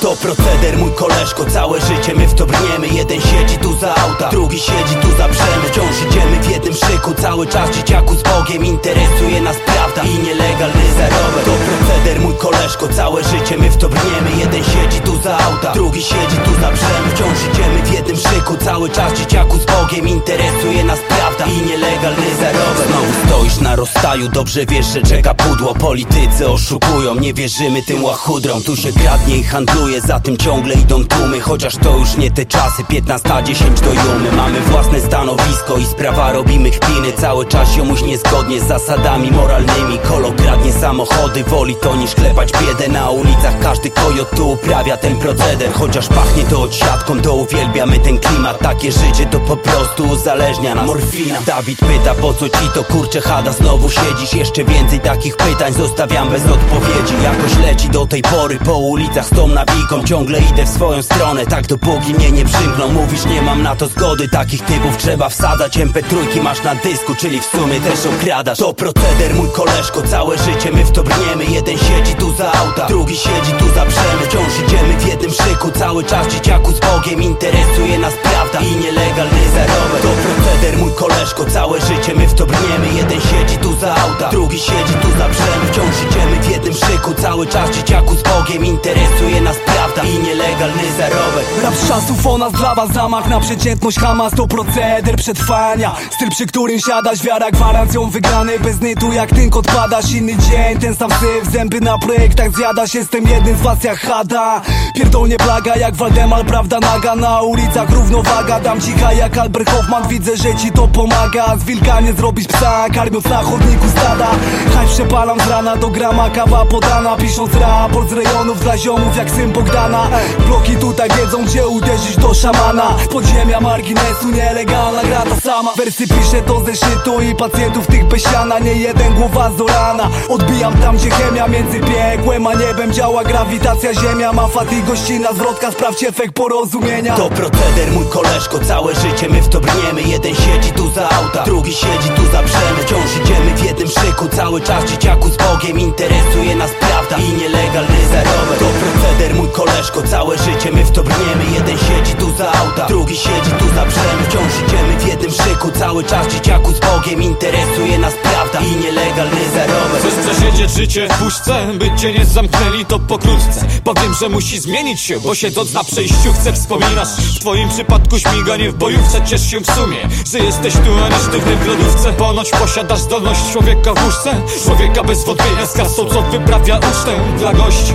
To proceder, mój koleżko, całe życie my w to brniemy. Jeden siedzi tu za auta, drugi siedzi tu za brzemy Wciąż idziemy w jednym szyku, cały czas dzieciaku z Bogiem Interesuje nas prawda i nielegalny zarobek. To proceder, mój koleżko, całe życie my w to brniemy. Jeden siedzi tu za auta, drugi siedzi tu za brzemy Wciąż idziemy w jednym szyku, cały czas dzieciaku z Bogiem Interesuje nas prawda i nielegalny zarobek. Znowu stoisz na rozstaju, dobrze wiesz, że czeka pudło. Politycy oszukują, nie wierzymy tym łachudrom. Tu się kradnie i handluje za tym ciągle idą tłumy Chociaż to już nie te czasy. 15-10 do jumy. Mamy własne stanowisko i sprawa robimy kpiny. Cały czas jomuś niezgodnie z zasadami moralnymi. Kolo kradnie samochody, woli to niż klepać biedę. Na ulicach każdy kojot tu uprawia ten proceder. Chociaż pachnie to odsiadką, to uwielbiamy ten klimat. Takie życie to po prostu uzależnia nas. Morfina. Dawid pyta po co ci to kurcze chada Znowu siedzisz, jeszcze więcej takich pytań Zostawiam bez odpowiedzi. Jakoś leci do tej pory po ulicach z tą nawiką Ciągle idę w swoją stronę, tak dopóki mnie nie przymkną. Mówisz nie mam na to zgody, takich typów trzeba wsadzać. MP3 masz na dysku, czyli w sumie też okradasz. To proceder mój koleżko, całe życie my w to brniemy Jeden siedzi tu za auta, drugi siedzi tu za brzemy. Wciąż idziemy w jednym szyku, cały czas dzieciaku z Bogiem Interesuje nas prawda i nielegalny zarobek To proceder mój koleżko, całe życie my w to brniemy Jeden siedzi tu za auta, drugi siedzi tu za brzemy. Wciąż idziemy w jednym szyku, cały czas dzieciaku z Bogiem Interesuje nas prawda i nielegalny zarobek Rap z czasów o nas dla was zamach na przeciętność Hamas to proceder przetrwania. Styl przy którym siadasz, wiara gwarancją wygranej Bez nytu jak tynk odpadasz, inny dzień Ten sam syf, zęby na projektach zjadasz Jestem jednym z was jak Hada. Pierdolnie plaga jak Waldemar, prawda naga. Na ulicach równowaga, dam cicha jak Albert Hoffman. Widzę, że ci to pomaga. Z wilka nie zrobisz psa, karmiąc na chodniku stada. Haj przepalam z rana do grama, kawa podana Pisząc raport z rejonów dla ziomów jak syn Bogdana. Bloki tutaj wiedzą gdzie uderzyć do szamana. Podziemia marginesu nielegalna gra ta sama. Wersy to ze szytu i pacjentów tych bez siana Nie jeden głowa z rana Odbijam tam gdzie chemia między piekłem a niebem Działa. Grawitacja ziemia Ma fat i gościna zwrotka Sprawdź efekt porozumienia. To proceder mój koleżko, całe życie my w to brniemy. Jeden siedzi tu za auta, drugi siedzi tu za brzemy Wciąż idziemy w jednym szyku, cały czas dzieciaku z Bogiem Interesuje nas prawda i nielegalny zarobek To proceder mój koleżko, całe życie my w to brniemy. Jeden siedzi tu za auta, drugi siedzi tu za brzemy Wciąż idziemy w jednym szyku, cały czas dzieciaku z Bogiem Interesuje nas prawda i nielegalny zarobek Chcesz przesiedzieć życie w puszce, by cię nie zamknęli to pokrótce. Powiem, że musi zmienić się, bo to na przejściu chce Wspominasz, w twoim przypadku śmiganie w bojówce Ciesz się w sumie, że jesteś tu, a nie sztywny w lodówce. Ponoć posiadasz zdolność człowieka w łóżce Człowieka bez wątpienia z kasą, co wyprawia ucztę dla gości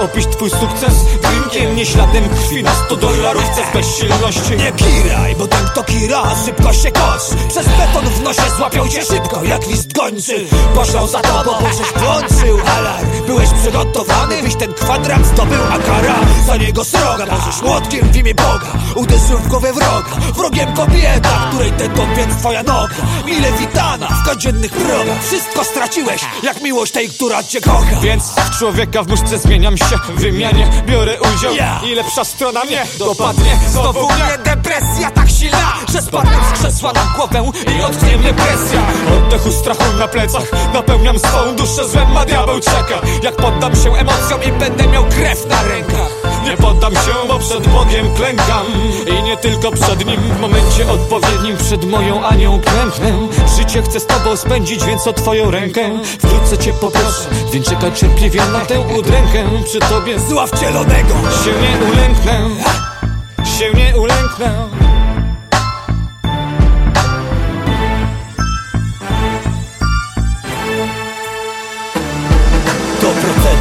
opisz twój sukces Drinkiem, nie śladem krwi na 100 dolarówce z bezsilności. Nie kiraj, bo ten kto kira szybko się kosz Przez beton w nosie złapiał cię szybko jak list gończy. Poszłał za tobą, bo żeś włączył alarm Byłeś przygotowany, byś ten kwadrat zdobył A kara za niego sroga Możesz młotkiem w imię Boga Uderzył w głowę wroga. Wrogiem kobieta, której ten więc twoja noga. Mile witana w codziennych progach. Wszystko straciłeś, jak miłość tej, która cię kocha. Więc w człowieka w muszce zmieniam się W wymianie biorę udział. I lepsza strona mnie dopadnie. Znowu mnie depresja tak silna Że spadnę z krzesła na głowę I odknie mnie presja. Oddechu strachu na plecach Napełniam swą duszę złem, a diabeł czeka. Jak poddam się emocjom i będę miał krew na rękach. Nie poddam się, bo przed Bogiem klękam. I nie tylko przed Nim W momencie odpowiednim przed moją Anią klęknę. Życie chcę z Tobą spędzić, więc o Twoją rękę Wkrótce Cię poproszę, więc czekaj cierpliwie na tę udrękę Przy Tobie zła wcielonego Się nie ulęknę. Się nie ulęknę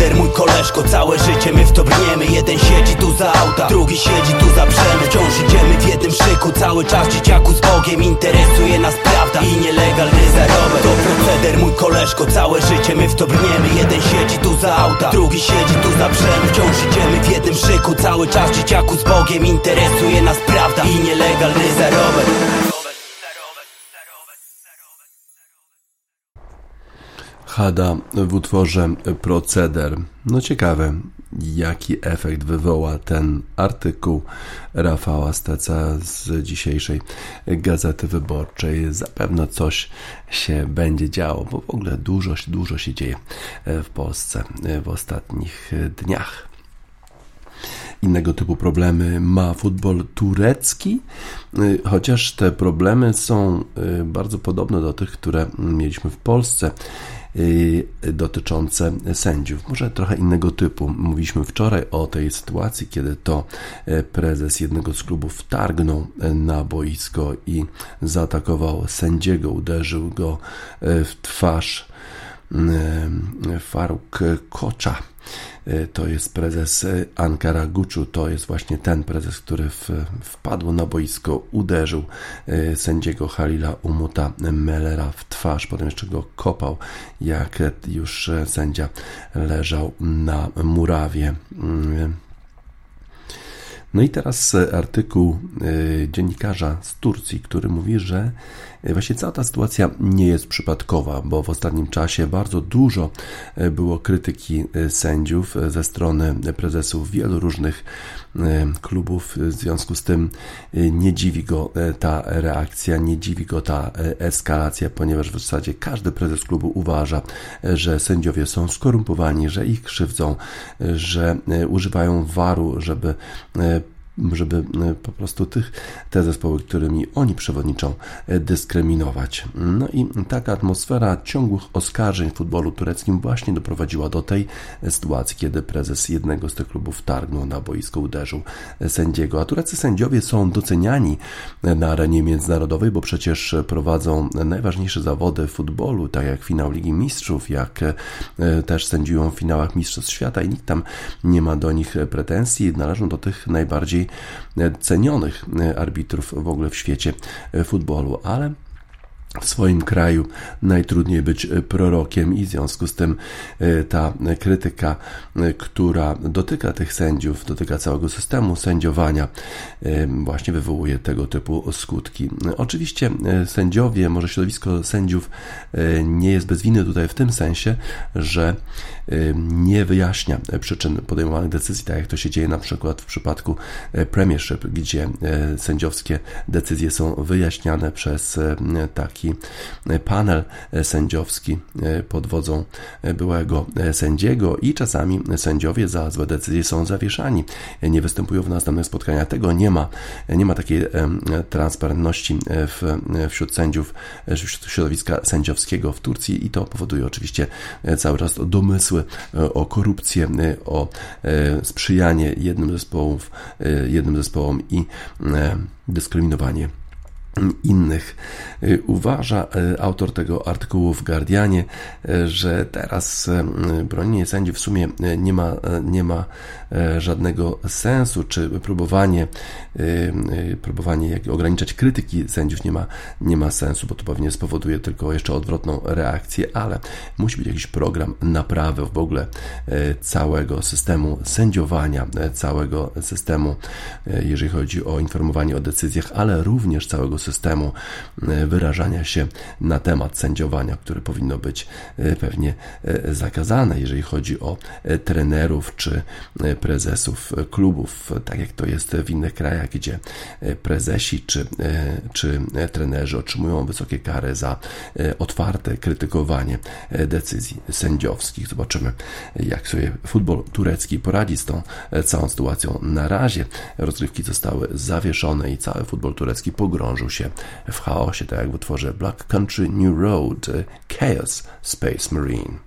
proceder mój koleżko, całe życie my w to brniemy. Jeden siedzi tu za auta, drugi siedzi tu za brzemy Wciąż idziemy w jednym szyku, cały czas dzieciaku z Bogiem. Interesuje nas prawda i nielegalny zarobek. To proceder mój koleżko, całe życie my w to brniemy. Jeden siedzi tu za auta, drugi siedzi tu za brzemy Wciąż idziemy w jednym szyku, cały czas dzieciaku z Bogiem. Interesuje nas prawda i nielegalny zarobek Hada w utworze Proceder. No ciekawe, jaki efekt wywoła ten artykuł Rafała Steca z dzisiejszej Gazety Wyborczej. Zapewne coś się będzie działo, bo w ogóle dużo, dużo się dzieje w Polsce w ostatnich dniach innego typu problemy ma futbol turecki, chociaż te problemy są bardzo podobne do tych, które mieliśmy w Polsce. Y, dotyczące sędziów. Może trochę innego typu. Mówiliśmy wczoraj o tej sytuacji, kiedy to e, prezes jednego z klubów wtargnął e, na boisko i zaatakował sędziego, uderzył go e, w twarz Faruk Kocza to jest prezes y, Ankara Guczu, to jest właśnie ten prezes, który w, wpadł na boisko, uderzył y, sędziego Halila Umuta Mellera w twarz, potem jeszcze go kopał, jak już sędzia leżał na murawie. No i teraz artykuł dziennikarza z Turcji, który mówi, że Właśnie cała ta sytuacja nie jest przypadkowa, bo w ostatnim czasie bardzo dużo e, było krytyki e, sędziów e, ze strony prezesów wielu różnych klubów. W związku z tym nie dziwi go ta reakcja, nie dziwi go ta eskalacja, ponieważ w zasadzie każdy prezes klubu uważa, że sędziowie są skorumpowani, że ich krzywdzą, że używają waru, żeby żeby e, po prostu tych, te zespoły, którymi oni przewodniczą, e, dyskryminować. No i taka atmosfera ciągłych oskarżeń w futbolu tureckim właśnie doprowadziła do tej sytuacji, kiedy prezes jednego z tych klubów targnął na boisko, uderzył sędziego. A tureccy sędziowie są doceniani na arenie międzynarodowej, bo przecież prowadzą najważniejsze zawody w futbolu, tak jak finał Ligi Mistrzów, jak też sędziują w finałach Mistrzostw Świata i nikt tam nie ma do nich pretensji. Należą do tych najbardziej cenionych arbitrów w ogóle w świecie futbolu, ale w swoim kraju najtrudniej być prorokiem i w związku z tym e, ta krytyka, e, która dotyka tych sędziów, dotyka całego systemu sędziowania, e, właśnie wywołuje tego typu skutki. Oczywiście sędziowie, może środowisko sędziów nie jest bez winy tutaj w tym sensie, że nie wyjaśnia przyczyn podejmowanych decyzji, tak jak to się dzieje na przykład w przypadku Premiership, gdzie sędziowskie decyzje są wyjaśniane przez taki panel sędziowski pod wodzą byłego sędziego i czasami sędziowie za złe decyzje są zawieszani, nie występują w następnych spotkaniach. Tego nie ma, nie ma takiej transparentności w, wśród sędziów, wśród środowiska sędziowskiego w Turcji i to powoduje oczywiście cały czas domysł pomysły e, o korupcję, e, o e, sprzyjanie jednym zespołom, jednym zespołom i dyskryminowanie innych. Y, uważa y, autor tego artykułu w Guardianie, y, że teraz bronienie sędziów w sumie nie ma, nie ma żadnego sensu, czy próbowanie, próbowanie ograniczać krytyki sędziów nie ma, nie ma sensu, bo to pewnie spowoduje tylko jeszcze odwrotną reakcję, ale musi być jakiś program naprawy w ogóle całego systemu sędziowania, całego systemu, jeżeli chodzi o informowanie o decyzjach, ale również całego systemu e, wyrażania się na temat sędziowania, które powinno być e, pewnie e, zakazane, jeżeli chodzi o trenerów czy prezesów klubów, tak jak to jest w innych krajach, gdzie prezesi czy, czy trenerzy otrzymują wysokie kary za otwarte krytykowanie decyzji sędziowskich. Zobaczymy, jak sobie futbol turecki poradzi z tą całą sytuacją. Na razie rozgrywki zostały zawieszone i cały futbol turecki pogrążył się w chaosie, tak jak w utworze Black Country New Road Chaos Space Marine.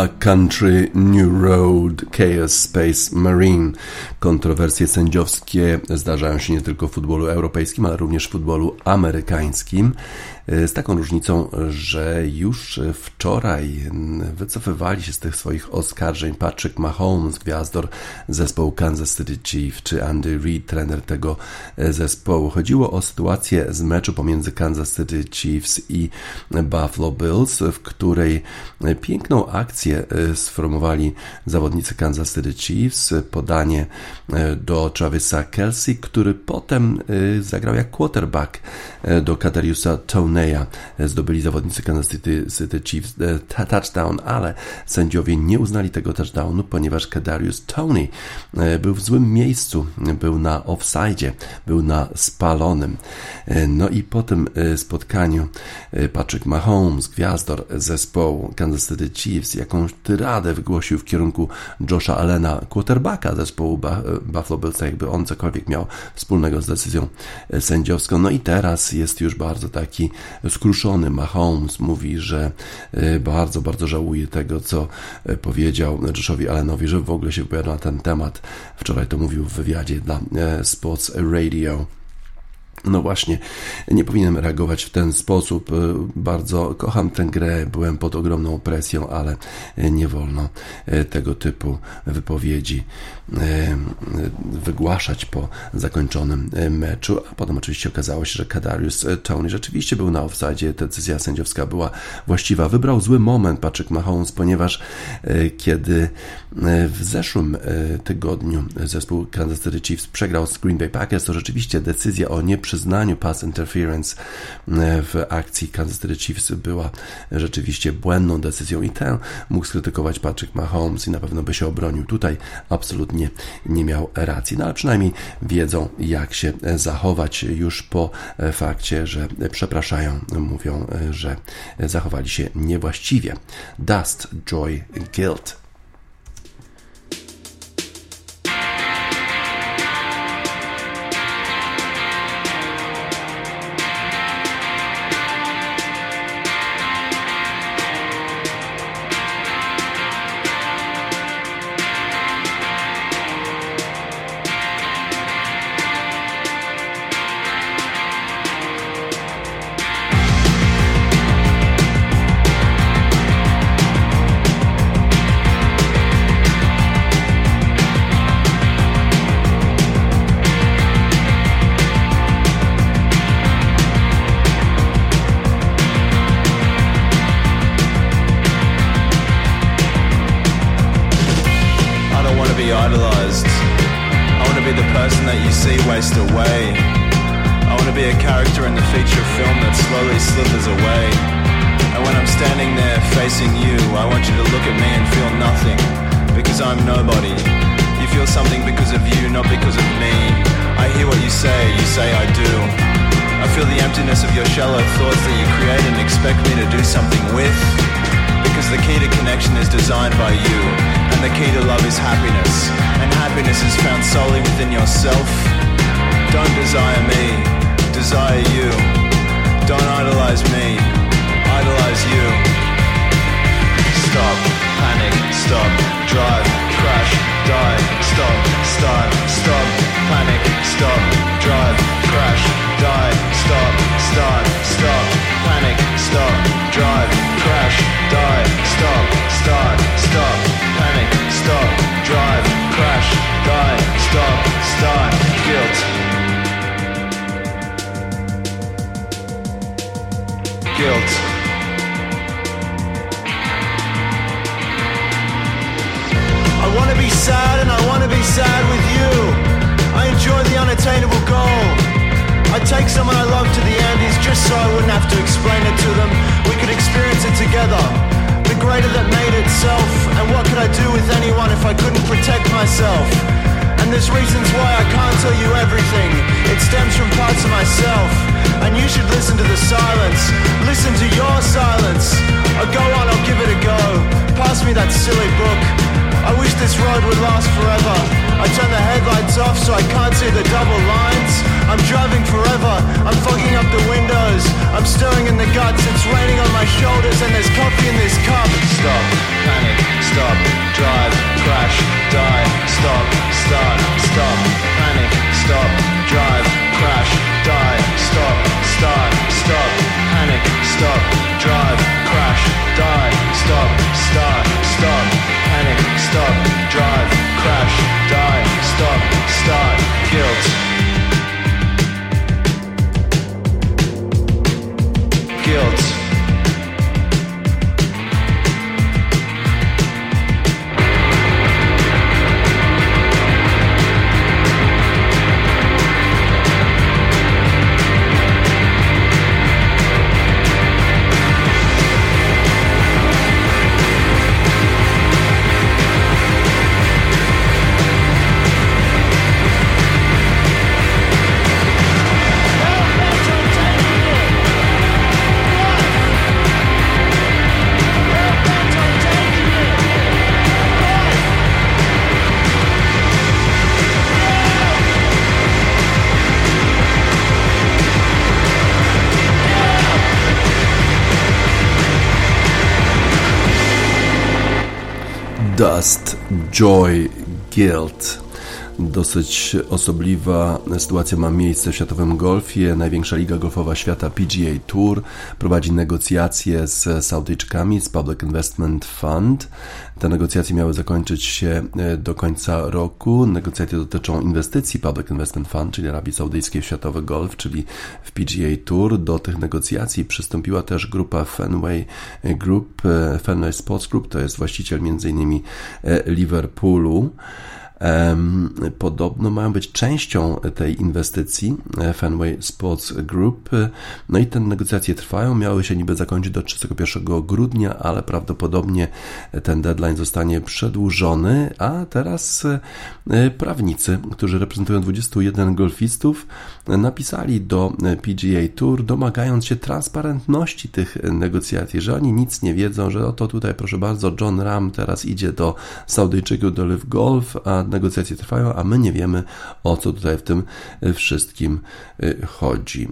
Black Country, New Road, Chaos Space Marine. Kontrowersje sędziowskie zdarzają się nie tylko w futbolu europejskim, ale również w futbolu amerykańskim. E, z taką różnicą, że już wczoraj wycofywali się z tych swoich oskarżeń Patrick Mahomes, gwiazdor zespołu Kansas City Chiefs, czy Andy Reid, trener tego e, zespołu. Chodziło o sytuację z meczu pomiędzy Kansas City Chiefs i Buffalo Bills, w której piękną akcję e, sformowali zawodnicy Kansas City Chiefs, podanie do Travisa Kelsey, który potem zagrał jak quarterback do Kadariusa Tony zdobyli zawodnicy Kansas City, City Chiefs touchdown, ale sędziowie nie uznali tego touchdownu, ponieważ Kadarius Tony był w złym miejscu, był na offside, był na spalonym. No i po tym spotkaniu Patrick Mahomes, gwiazdor zespołu Kansas City Chiefs, jakąś tyradę wygłosił w kierunku Josha Allena, quarterbacka zespołu Buffalo Bills, tak jakby on cokolwiek miał wspólnego z decyzją sędziowską. No i teraz jest już bardzo taki skruszony Mahomes mówi, że e, bardzo, bardzo żałuje tego, co e, powiedział Joshowi Allenowi, że w ogóle się wypowiadał na ten temat. Wczoraj to mówił w wywiadzie dla e, Sports Radio. No właśnie, nie powinienem reagować w ten sposób. Bardzo kocham tę grę, byłem pod ogromną presją, ale nie wolno tego typu wypowiedzi E, wygłaszać po zakończonym e, meczu, a potem oczywiście okazało się, że Kadarius e, Tony rzeczywiście był na offside, decyzja sędziowska była właściwa. Wybrał zły moment Patrick Mahomes, ponieważ kiedy w zeszłym tygodniu zespół Kansas City Chiefs przegrał z Green Bay Packers, to rzeczywiście decyzja o nieprzyznaniu pass interference w akcji Kansas City Chiefs była rzeczywiście błędną decyzją i tę mógł skrytykować Patrick Mahomes i na pewno by się obronił. Tutaj absolutnie nie, nie miał racji. No ale przynajmniej wiedzą, jak się zachować już po fakcie, że przepraszają, mówią, że zachowali się niewłaściwie. Dust, joy, guilt. something because of you, not because of me. I hear what you say, you say I do. I feel the emptiness of your shallow thoughts that you create and expect me to do something with. Because the key to connection is designed by you, and the key to love is happiness. And happiness is found solely within yourself. Don't desire me, desire you. Don't idolize me, idolize you. Stop, panic, stop, drive die, stop, start, stop, panic, stop, drive, crash, die, stop, start, stop, panic, stop, drive, crash, die, stop, start, stop, panic, stop, drive, crash, die, stop, start, guilt. Guilt. wanna be sad and I wanna be sad with you. I enjoy the unattainable goal. I take someone I love to the Andes just so I wouldn't have to explain it to them. We could experience it together. The greater that made itself, and what could I do with anyone if I couldn't protect myself? And there's reasons why I can't tell you everything. It stems from parts of myself. And you should listen to the silence. Listen to your silence. I'll go on, I'll give it a go. Pass me that silly book off so I can't see the double lines. I'm driving forever. I'm fogging up the windows. I'm stirring in the guts. It's raining on my shoulders and there's coffee in this cup. Stop, panic, stop, drive, crash, die, stop, start, stop, panic, stop, drive, crash, die, stop, start, stop, Dust, Joy, Guilt. Dosyć osobliwa sytuacja ma miejsce w światowym golfie. Największa liga golfowa świata PGA Tour prowadzi negocjacje z Saudyjczykami z Public Investment Fund. Te negocjacje miały zakończyć się e, do końca roku. Negocjacje dotyczą inwestycji Public Investment Fund, czyli Arabii Saudyjskiej w światowy golf, czyli w PGA Tour. Do tych negocjacji przystąpiła też grupa Fenway Group, e, Fenway Sports Group, to jest właściciel m.in. E, Liverpoolu podobno mają być częścią tej inwestycji e, Fenway Sports Group. No i te negocjacje trwają, miały się niby zakończyć do 31 grudnia, ale prawdopodobnie ten deadline zostanie przedłużony, a teraz e, prawnicy, którzy reprezentują 21 golfistów, napisali do PGA Tour, domagając się transparentności tych negocjacji, że oni nic nie wiedzą, że oto tutaj proszę bardzo, John Ram teraz idzie do Saudyjczyków do Live Golf, a negocjacje trwają, a my nie wiemy o co tutaj w tym wszystkim y, chodzi.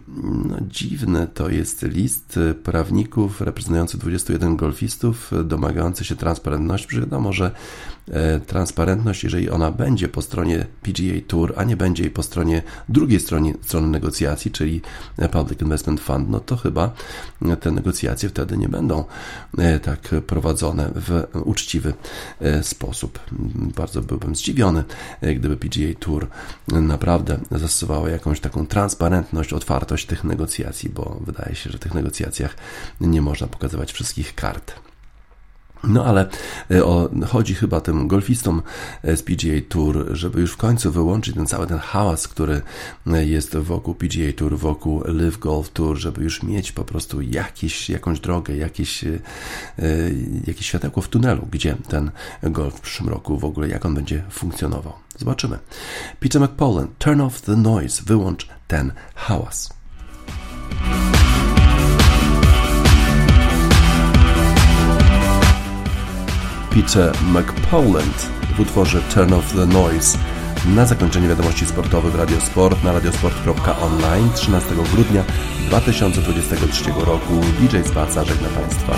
No, to jest list prawników reprezentujący 21 golfistów, domagający się transparentności. Wiadomo, że transparentność, jeżeli ona będzie po stronie PGA Tour, a nie będzie jej po stronie drugiej stronie, strony negocjacji, czyli Public Investment Fund, no to chyba te negocjacje wtedy nie będą e, tak prowadzone w uczciwy e, sposób. Bardzo byłbym zdziwiony, E, gdyby PGA Tour naprawdę zastosowało jakąś taką transparentność, otwartość tych negocjacji, bo wydaje się, że w tych negocjacjach nie można pokazywać wszystkich kart. No ale e, o, chodzi chyba tym golfistom z PGA Tour, żeby już w końcu wyłączyć ten cały ten hałas, który e, jest wokół PGA Tour, wokół Live Golf Tour, żeby już mieć po prostu jakieś, jakąś drogę, jakieś, e, jakieś światełko w tunelu, gdzie ten golf w przyszłym roku w ogóle, jak on będzie funkcjonował. Zobaczymy. Peter McPollen, turn off the noise, wyłącz ten hałas. Peter McPowland w utworze Turn Off The Noise. Na zakończenie wiadomości sportowych Radiosport na radiosport.online 13 grudnia 2023 roku DJ Spaca żegna Państwa.